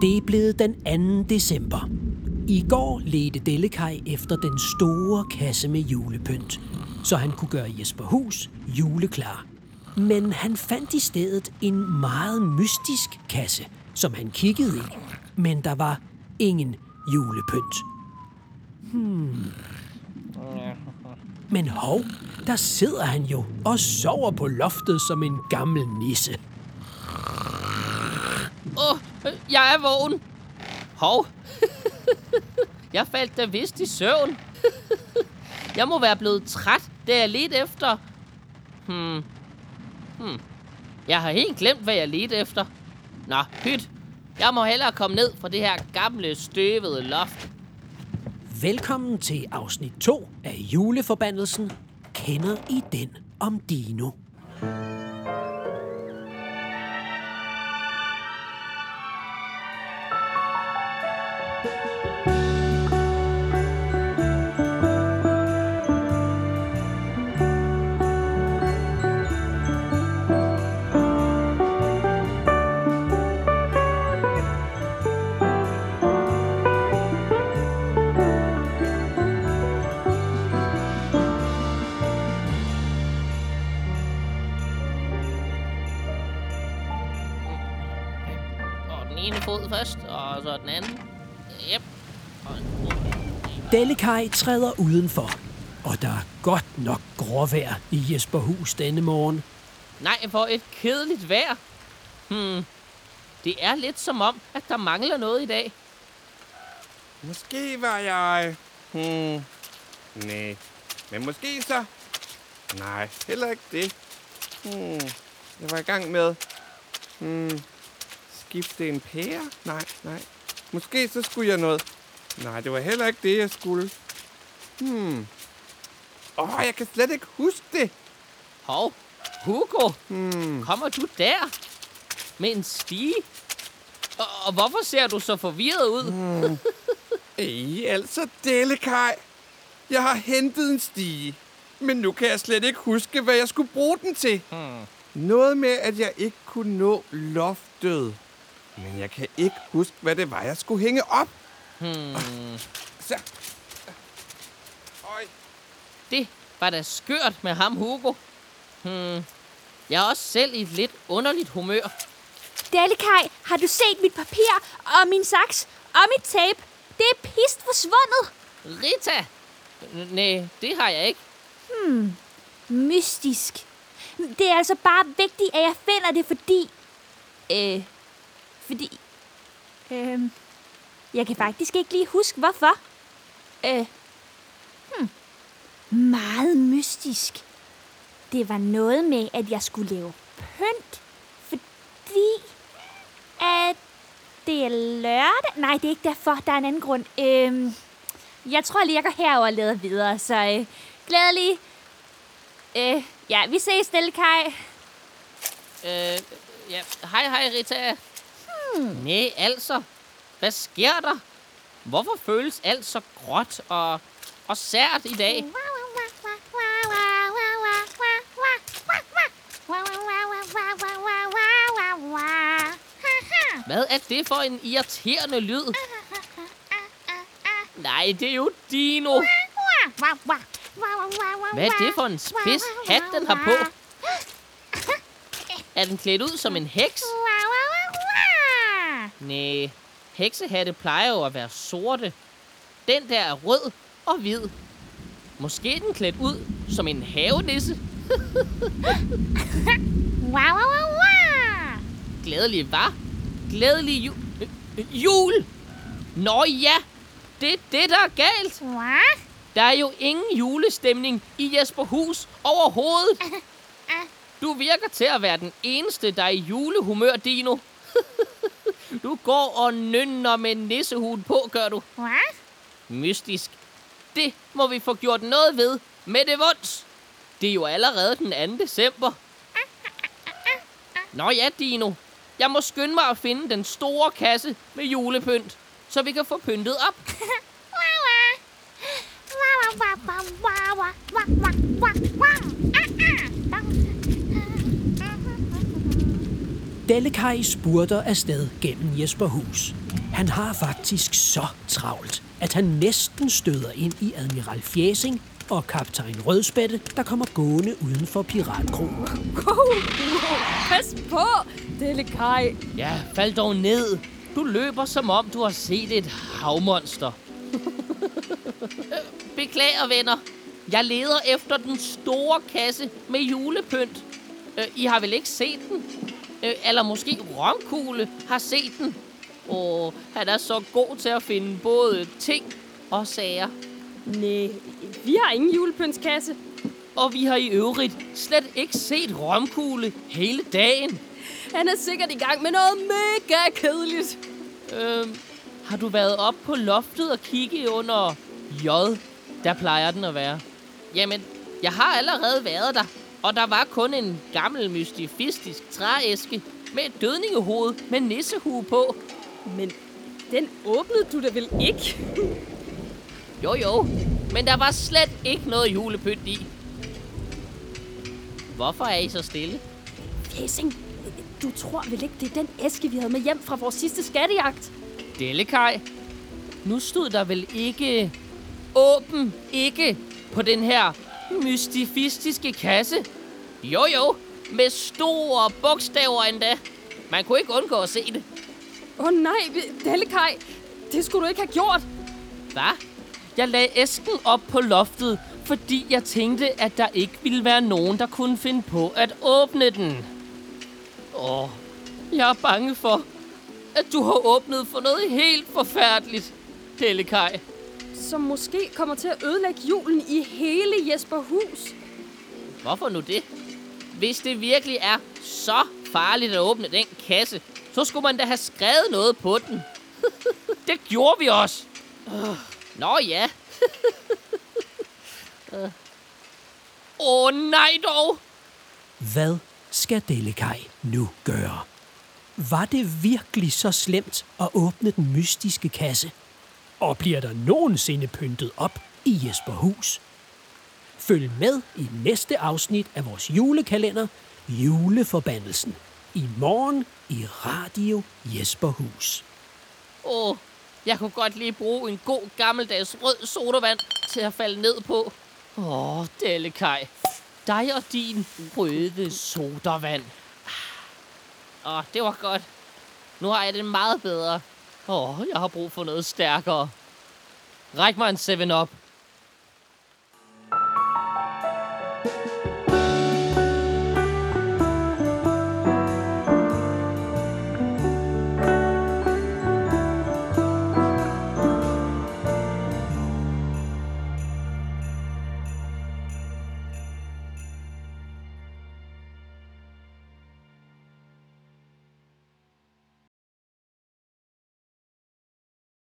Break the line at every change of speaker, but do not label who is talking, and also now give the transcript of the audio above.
Det er blevet den 2. december. I går ledte Dellekaj efter den store kasse med julepynt, så han kunne gøre Jesper Hus juleklar. Men han fandt i stedet en meget mystisk kasse, som han kiggede i. Men der var ingen julepynt. Hmm. Men hov, der sidder han jo og sover på loftet som en gammel nisse.
Åh, oh, jeg er vågen. Hov. jeg faldt da vist i søvn. jeg må være blevet træt, da jeg ledte efter... Hmm. Hmm. Jeg har helt glemt, hvad jeg ledte efter. Nå, pyt. Jeg må hellere komme ned fra det her gamle, støvede loft.
Velkommen til afsnit 2 af Juleforbandelsen. Kender I den om Dino?
Ene fod først, og så den anden. Yep.
Dellekaj træder udenfor, og der er godt nok gråvejr i Jesper Hus denne morgen.
Nej, hvor et kedeligt vejr. Hmm. Det er lidt som om, at der mangler noget i dag.
Måske var jeg... Hmm. Nej. Men måske så... Nej, heller ikke det. Hmm. Jeg var i gang med... Hmm. Skifte en pære? Nej, nej. Måske så skulle jeg noget... Nej, det var heller ikke det, jeg skulle. Hmm. Åh, oh, jeg kan slet ikke huske det.
Hov, Hugo,
Hmm.
kommer du der? Med en stige? Og, og hvorfor ser du så forvirret ud? Mm.
Ej, altså, Delekaj. Jeg har hentet en stige. Men nu kan jeg slet ikke huske, hvad jeg skulle bruge den til.
Hmm.
Noget med, at jeg ikke kunne nå loftet. Men jeg kan ikke huske, hvad det var, jeg skulle hænge op.
Hmm.
Så. Øj.
Det var da skørt med ham, Hugo. Hmm. Jeg er også selv i et lidt underligt humør.
Dalekaj, har du set mit papir og min saks og mit tape? Det er pist forsvundet.
Rita! Nej, det har jeg ikke.
Mystisk. Det er altså bare vigtigt, at jeg finder det, fordi... Øh, fordi... Øh, jeg kan faktisk ikke lige huske, hvorfor. Øh, hmm, meget mystisk. Det var noget med, at jeg skulle lave pynt, fordi at det er lørdag. Nej, det er ikke derfor. Der er en anden grund. Øh, jeg tror lige, jeg går herover og leder videre, så øh, glædelig Øh, ja, vi ses, Stille Kai.
Øh, ja. Hej, hej, Rita. Hmm. Nej, altså. Hvad sker der? Hvorfor føles alt så gråt og, og sært i dag? Hvad er det for en irriterende lyd? Nej, det er jo Dino. Hvad er det for en spids hat, den har på? Er den klædt ud som en heks? Nej, heksehatte plejer jo at være sorte. Den der er rød og hvid. Måske er den klædt ud som en havenisse. Glædelig var. Glædelig ju- øh, jul. Nå ja, det er det, der er galt. Der er jo ingen julestemning i Jesper Hus overhovedet. Du virker til at være den eneste, der er i julehumør, Dino. Du går og nynner med nissehuden på, gør du. Mystisk. Det må vi få gjort noget ved med det vunds. Det er jo allerede den 2. december. Nå ja, Dino. Jeg må skynde mig at finde den store kasse med julepynt, så vi kan få pyntet op.
Dellekaj spurter afsted gennem Jesper Hus. Han har faktisk så travlt, at han næsten støder ind i Admiral Fjæsing og kaptajn Rødspætte, der kommer gående uden for piratkronen.
Wow, wow, pas på, Delikaj.
Ja, fald dog ned. Du løber, som om du har set et havmonster. Beklager, venner. Jeg leder efter den store kasse med julepynt. Øh, I har vel ikke set den? Øh, Eller måske Romkugle har set den. Åh, han er så god til at finde både ting og sager.
Nej, vi har ingen julepyntskasse.
Og vi har i øvrigt slet ikke set Romkugle hele dagen.
Han er sikkert i gang med noget mega kedeligt.
Øhm, har du været op på loftet og kigge under J? Der plejer den at være. Jamen, jeg har allerede været der. Og der var kun en gammel mystifistisk trææske med et dødningehoved med nissehue på.
Men den åbnede du da vel ikke?
Jo jo, men der var slet ikke noget julepynt i. Hvorfor er I så stille?
Fæsing, du tror vel ikke, det er den æske, vi havde med hjem fra vores sidste skattejagt?
Dellekaj, nu stod der vel ikke åben ikke på den her mystifistiske kasse? Jo jo, med store bogstaver endda. Man kunne ikke undgå at se det.
Åh oh, nej, Delikaj, det skulle du ikke have gjort.
Hvad? Jeg lagde æsken op på loftet, fordi jeg tænkte, at der ikke ville være nogen, der kunne finde på at åbne den. Åh, jeg er bange for, at du har åbnet for noget helt forfærdeligt, Dellekaj.
Som måske kommer til at ødelægge julen i hele Jesperhus.
Hvorfor nu det? Hvis det virkelig er så farligt at åbne den kasse, så skulle man da have skrevet noget på den. det gjorde vi også. Nå ja. Åh oh, nej dog.
Hvad skal Delikaj nu gøre? Var det virkelig så slemt at åbne den mystiske kasse? Og bliver der nogensinde pyntet op i Jesperhus? Følg med i næste afsnit af vores julekalender, Juleforbandelsen. I morgen i Radio Jesperhus.
Åh, oh, jeg kunne godt lige bruge en god gammeldags rød sodavand til at falde ned på. Åh, oh, Dellekaj. Dig og din røde sodavand. Ah. Åh, oh, det var godt. Nu har jeg det meget bedre. Åh, oh, jeg har brug for noget stærkere. Ræk mig en 7-Up.